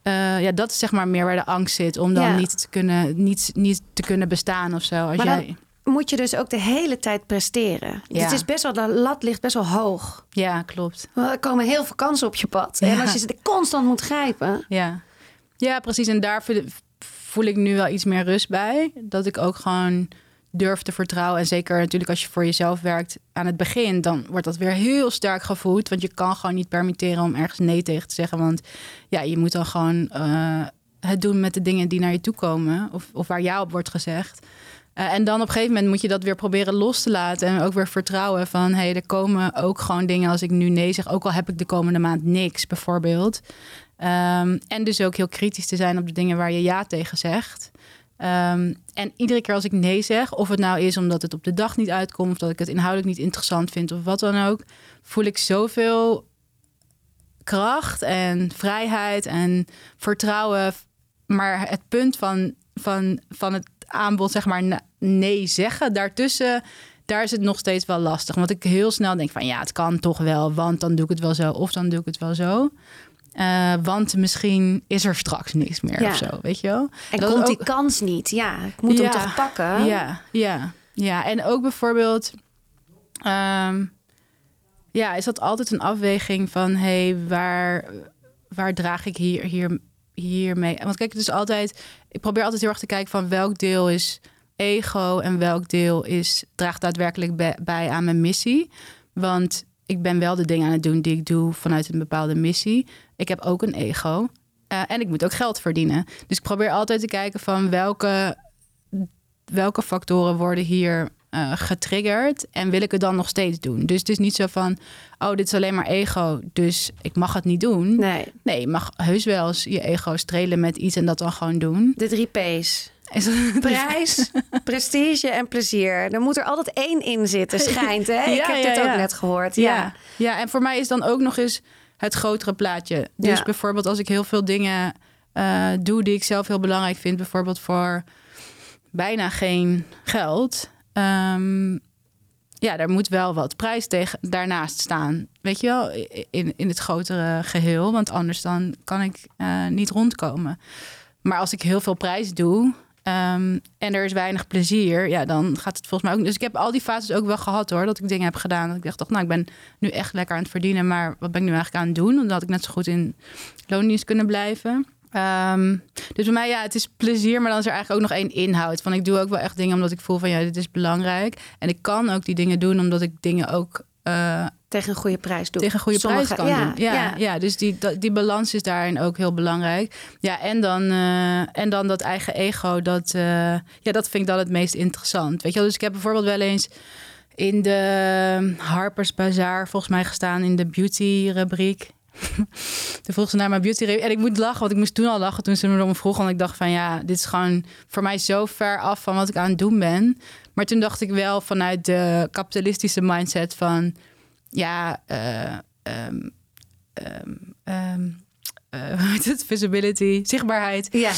eh, ja, dat is zeg maar meer waar de angst zit. Om dan Ja. niet, te kunnen, niet, niet te kunnen bestaan of zo. Als Maar jij, dan moet je dus ook de hele tijd presteren. Ja. Het is best wel, de lat ligt best wel hoog. Ja, klopt. Er komen heel veel kansen op je pad. En Ja. als je ze constant moet grijpen. Ja. ja, precies. En daar voel ik nu wel iets meer rust bij. Dat ik ook gewoon durf te vertrouwen. En zeker natuurlijk als je voor jezelf werkt aan het begin, dan wordt dat weer heel sterk gevoed. Want je kan gewoon niet permitteren om ergens nee tegen te zeggen. Want ja, je moet dan gewoon eh, het doen met de dingen die naar je toe komen. Of, of waar jou op wordt gezegd. Eh, en dan op een gegeven moment moet je dat weer proberen los te laten. En ook weer vertrouwen van... hé, hey, er komen ook gewoon dingen als ik nu nee zeg. Ook al heb ik de komende maand niks, bijvoorbeeld. Ehm, en dus ook heel kritisch te zijn op de dingen waar je ja tegen zegt. Ehm, en iedere keer als ik nee zeg, of het nou is omdat het op de dag niet uitkomt... of dat ik het inhoudelijk niet interessant vind of wat dan ook... voel ik zoveel kracht en vrijheid en vertrouwen. Maar het punt van, van, van het aanbod, zeg maar, nee zeggen, daartussen, daar is het nog steeds wel lastig. Want ik heel snel denk van ja, het kan toch wel, want dan doe ik het wel zo, of dan doe ik het wel zo. Eh, want misschien is er straks niks meer Ja. of zo, weet je wel? En Dat komt die kans niet. Ja, ik moet hem Ja. toch pakken. Ja, ja, ja. En ook bijvoorbeeld... ehm, ja, is dat altijd een afweging van hey, waar, waar draag ik hier, hier, hier mee? Want kijk, het is altijd, ik probeer altijd heel erg te kijken van welk deel is ego en welk deel is, draagt daadwerkelijk bij, bij aan mijn missie. Want ik ben wel de dingen aan het doen die ik doe vanuit een bepaalde missie. Ik heb ook een ego. Uh, en ik moet ook geld verdienen. Dus ik probeer altijd te kijken van welke, welke factoren worden hier uh, getriggerd en wil ik het dan nog steeds doen. Dus het is niet zo van, oh, dit is alleen maar ego, dus ik mag het niet doen. Nee. Nee, je mag heus wel eens je ego strelen met iets en dat dan gewoon doen. De drie P's. Prijs, prestige en plezier. Er moet er altijd één in zitten, schijnt. Hè? ik heb dit ook net gehoord. Ja. ja. en voor mij is dan ook nog eens het grotere plaatje. Dus bijvoorbeeld als ik heel veel dingen uh, doe die ik zelf heel belangrijk vind, bijvoorbeeld voor bijna geen geld. Um, ja, daar moet wel wat prijs tegen, daarnaast staan. Weet je wel, in, in het grotere geheel. Want anders dan kan ik uh, niet rondkomen. Maar als ik heel veel prijs doe um, en er is weinig plezier, ja, dan gaat het volgens mij ook. Dus ik heb al die fases ook wel gehad hoor. Dat ik dingen heb gedaan. Dat ik dacht, toch, nou, ik ben nu echt lekker aan het verdienen. Maar wat ben ik nu eigenlijk aan het doen? Omdat ik net zo goed in loondienst kunnen blijven. Um, dus bij mij, ja, het is plezier, maar dan is er eigenlijk ook nog één inhoud. Van ik doe ook wel echt dingen omdat ik voel van ja, dit is belangrijk. En ik kan ook die dingen doen omdat ik dingen ook. Uh, tegen een goede prijs doen. Tegen een goede prijs kan ja, doen. Ja, ja, ja. dus die, die balans is daarin ook heel belangrijk. Ja, en dan, uh, en dan dat eigen ego, dat, uh, ja, dat vind ik dan het meest interessant. Weet je wel, dus ik heb bijvoorbeeld wel eens in de Harper's Bazaar volgens mij gestaan in de beauty rubriek. toen vroeg ze naar mijn beauty En ik moet lachen, want ik moest toen al lachen toen ze me erom vroeg. Want ik dacht van ja, dit is gewoon voor mij zo ver af van wat ik aan het doen ben. Maar toen dacht ik wel vanuit de kapitalistische mindset van ja, uh, um, um, uh, het? Visibility, zichtbaarheid. Ja.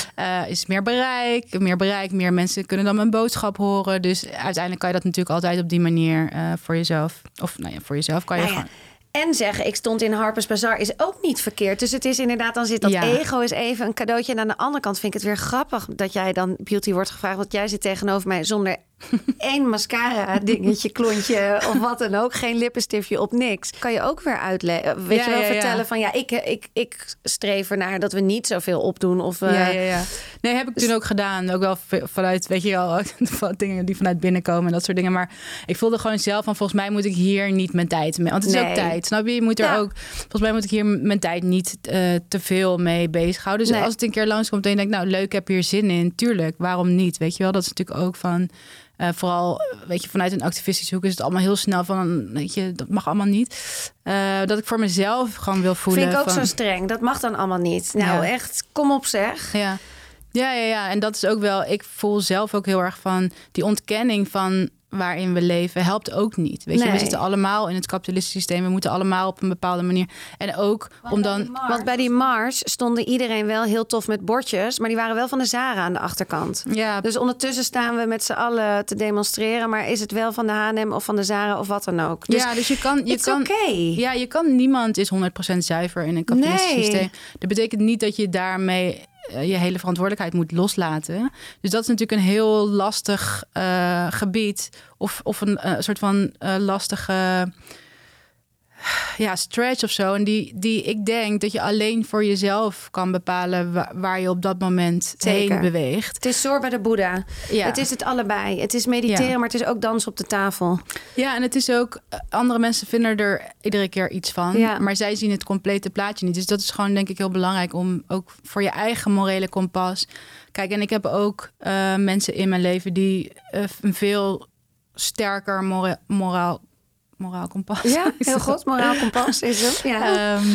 Uh, is meer bereik, meer bereik, meer mensen kunnen dan mijn boodschap horen. Dus uiteindelijk kan je dat natuurlijk altijd op die manier uh, voor jezelf, of nou ja, voor jezelf kan je nou gewoon en zeggen, ik stond in Harper's Bazaar, is ook niet verkeerd. Dus het is inderdaad, dan zit dat ego is even een cadeautje. En aan de andere kant vind ik het weer grappig dat jij dan beauty wordt gevraagd. Want jij zit tegenover mij zonder één mascara dingetje, klontje of wat dan ook. Geen lippenstiftje op niks. Kan je ook weer uitleggen. Weet je wel, vertellen van ja, ik, ik, ik streef ernaar dat we niet zoveel opdoen. Of, uh, ja, ja, ja. Nee, heb ik dus... toen ook gedaan. Ook wel vanuit, weet je wel, dingen die vanuit binnenkomen en dat soort dingen. Maar ik voelde gewoon zelf van volgens mij moet ik hier niet mijn tijd mee. Want het is ook tijd. Snap je? Je moet er ook, volgens mij moet ik hier mijn tijd niet uh, te veel mee bezighouden. Dus nee. als het een keer langskomt en je denkt, nou leuk, ik heb hier zin in. Tuurlijk, waarom niet? Weet je wel, dat is natuurlijk ook van uh, vooral, weet je, vanuit een activistische hoek is het allemaal heel snel van, weet je, dat mag allemaal niet. Uh, dat ik voor mezelf gewoon wil voelen. Vind ik ook van, zo streng. Dat mag dan allemaal niet. Nou, ja. echt, kom op zeg. Ja. Ja, ja, ja. En dat is ook wel, ik voel zelf ook heel erg van die ontkenning van waarin we leven helpt ook niet. Weet nee. je, we zitten allemaal in het kapitalistische systeem. We moeten allemaal op een bepaalde manier. En ook want om dan. Want bij die mars stonden iedereen wel heel tof met bordjes, maar die waren wel van de Zara aan de achterkant. Ja. Dus ondertussen staan we met z'n allen te demonstreren, maar is het wel van de H&M of van de Zara of wat dan ook? Dus ja, dus je kan, je kan, okay. ja, je kan. Niemand is 100% zuiver in een kapitalistisch nee. systeem. Dat betekent niet dat je daarmee je hele verantwoordelijkheid moet loslaten. Dus dat is natuurlijk een heel lastig uh, gebied. Of, of een uh, soort van lastige ja, stretch of zo. En die, die ik denk dat je alleen voor jezelf kan bepalen waar, waar je op dat moment Zeker. heen beweegt. Het is zorg bij de Boeddha. Ja. Het is het allebei. Het is mediteren, Ja. maar het is ook dansen op de tafel. Ja, en het is ook, eh, andere mensen vinden er iedere keer iets van, Ja. maar zij zien het complete plaatje niet. Dus dat is gewoon denk ik heel belangrijk om ook voor je eigen morele kompas. Kijk, en ik heb ook eh, mensen in mijn leven die eh, een veel sterker mora- moraal, moraal kompas. Ja, heel goed. Moraal kompas is het. Ja. Ehm,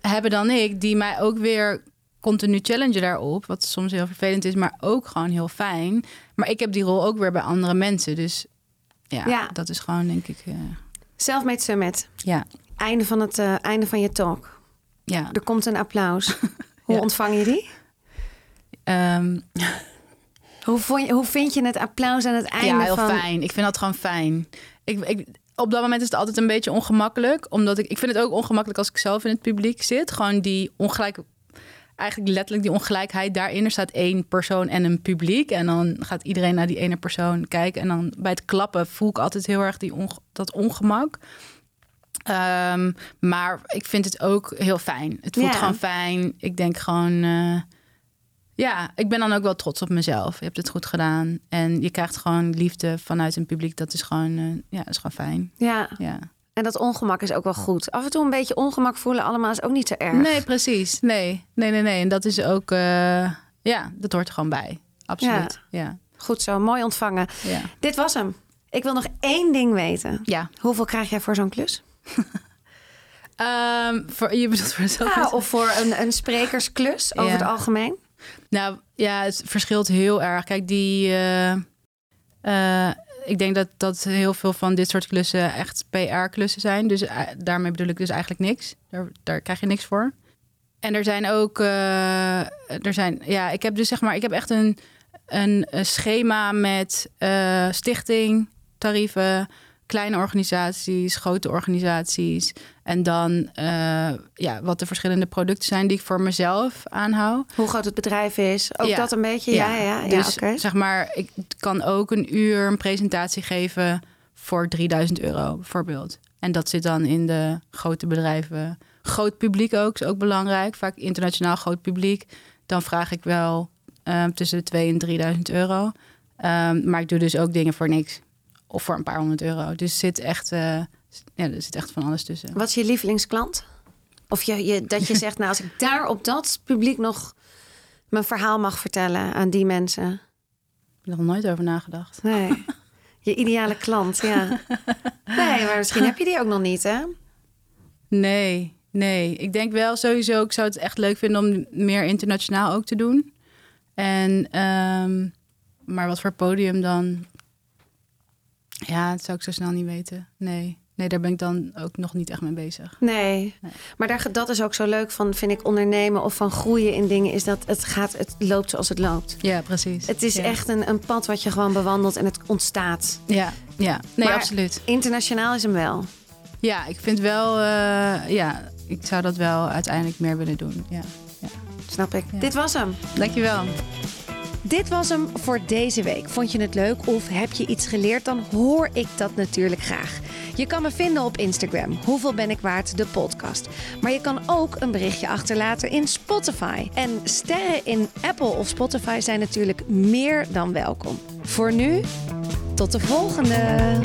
hebben dan ik, die mij ook weer continu challengen daarop. Wat soms heel vervelend is, maar ook gewoon heel fijn. Maar ik heb die rol ook weer bij andere mensen. Dus ja, Ja. dat is gewoon denk ik. eh, Selfmade Summit. ja, Einde van, het, eh, einde van je talk. ja. Er komt een applaus. Hoe Ja. ontvang je die? Ehm, Hoe, vond je, hoe vind je het applaus aan het einde ja, heel van... fijn. Ik vind dat gewoon fijn. Ik, ik, op dat moment is het altijd een beetje ongemakkelijk. Omdat ik, ik vind het ook ongemakkelijk als ik zelf in het publiek zit. Gewoon die ongelijk, eigenlijk letterlijk die ongelijkheid daarin. Er staat één persoon en een publiek. En dan gaat iedereen naar die ene persoon kijken. En dan bij het klappen voel ik altijd heel erg die onge- dat ongemak. Ehm, maar ik vind het ook heel fijn. Het voelt gewoon fijn. Ik denk gewoon... eh, ja, ik ben dan ook wel trots op mezelf. Je hebt het goed gedaan. En je krijgt gewoon liefde vanuit een publiek. Dat is gewoon, eh, ja, is gewoon fijn. Ja, Ja. en dat ongemak is ook wel goed. Af en toe een beetje ongemak voelen allemaal is ook niet zo erg. Nee, precies. Nee, nee, nee, nee. En dat is ook... eh, ja, dat hoort er gewoon bij. Absoluut. Ja. Goed zo, mooi ontvangen. Ja. Dit was hem. Ik wil nog één ding weten. ja. Hoeveel krijg jij voor zo'n klus? Ehm, voor, je bedoelt voor? Ja, of voor een, een sprekersklus over het algemeen? Nou ja, het verschilt heel erg. Kijk, die. eh, eh, ik denk dat, dat heel veel van dit soort klussen echt PR-klussen zijn. Dus eh, daarmee bedoel ik dus eigenlijk niks. Daar, daar krijg je niks voor. En er zijn ook. er zijn, ja, ik heb dus zeg maar. Ik heb echt een, een, schema met stichting, tarieven, kleine organisaties, grote organisaties. En dan eh, ja, wat de verschillende producten zijn die ik voor mezelf aanhoud. Hoe groot het bedrijf is? Ook Ja. dat een beetje? Ja, ja, ja. dus zeg maar, ik kan ook een uur een presentatie geven voor 3000 euro bijvoorbeeld. En dat zit dan in de grote bedrijven. Groot publiek ook, is ook belangrijk. Vaak internationaal groot publiek. Dan vraag ik wel eh, tussen de 2 en 3000 euro. Ehm, maar ik doe dus ook dingen voor niks. Of voor een paar honderd euro. Dus zit echt, eh, ja, er zit echt van alles tussen. Wat is je lievelingsklant? Of je, je, dat je zegt, nou, als ik daar op dat publiek nog mijn verhaal mag vertellen aan die mensen. Ik heb er nog nooit over nagedacht. Nee. Je ideale klant, ja. Nee, maar misschien heb je die ook nog niet, hè? Nee, nee. Ik denk wel sowieso, ik zou het echt leuk vinden om meer internationaal ook te doen. En, ehm, maar wat voor podium dan? Ja, dat zou ik zo snel niet weten. Nee, nee, daar ben ik dan ook nog niet echt mee bezig. Nee. Maar daar, dat is ook zo leuk van, vind ik, ondernemen of van groeien in dingen, is dat het gaat, het loopt zoals het loopt. Ja, precies. Het is Ja. echt een, een pad wat je gewoon bewandelt en het ontstaat. Ja, ja. Nee, Maar- absoluut. Internationaal is hem wel. Ja, ik vind wel, eh, ja, ik zou dat wel uiteindelijk meer willen doen. Ja, ja. Snap ik. Ja. Dit was hem. Dankjewel. Dit was hem voor deze week. Vond je het leuk of heb je iets geleerd? Dan hoor ik dat natuurlijk graag. Je kan me vinden op Instagram. Hoeveel ben ik waard? De podcast. Maar je kan ook een berichtje achterlaten in Spotify. En sterren in Apple of Spotify zijn natuurlijk meer dan welkom. Voor nu, tot de volgende.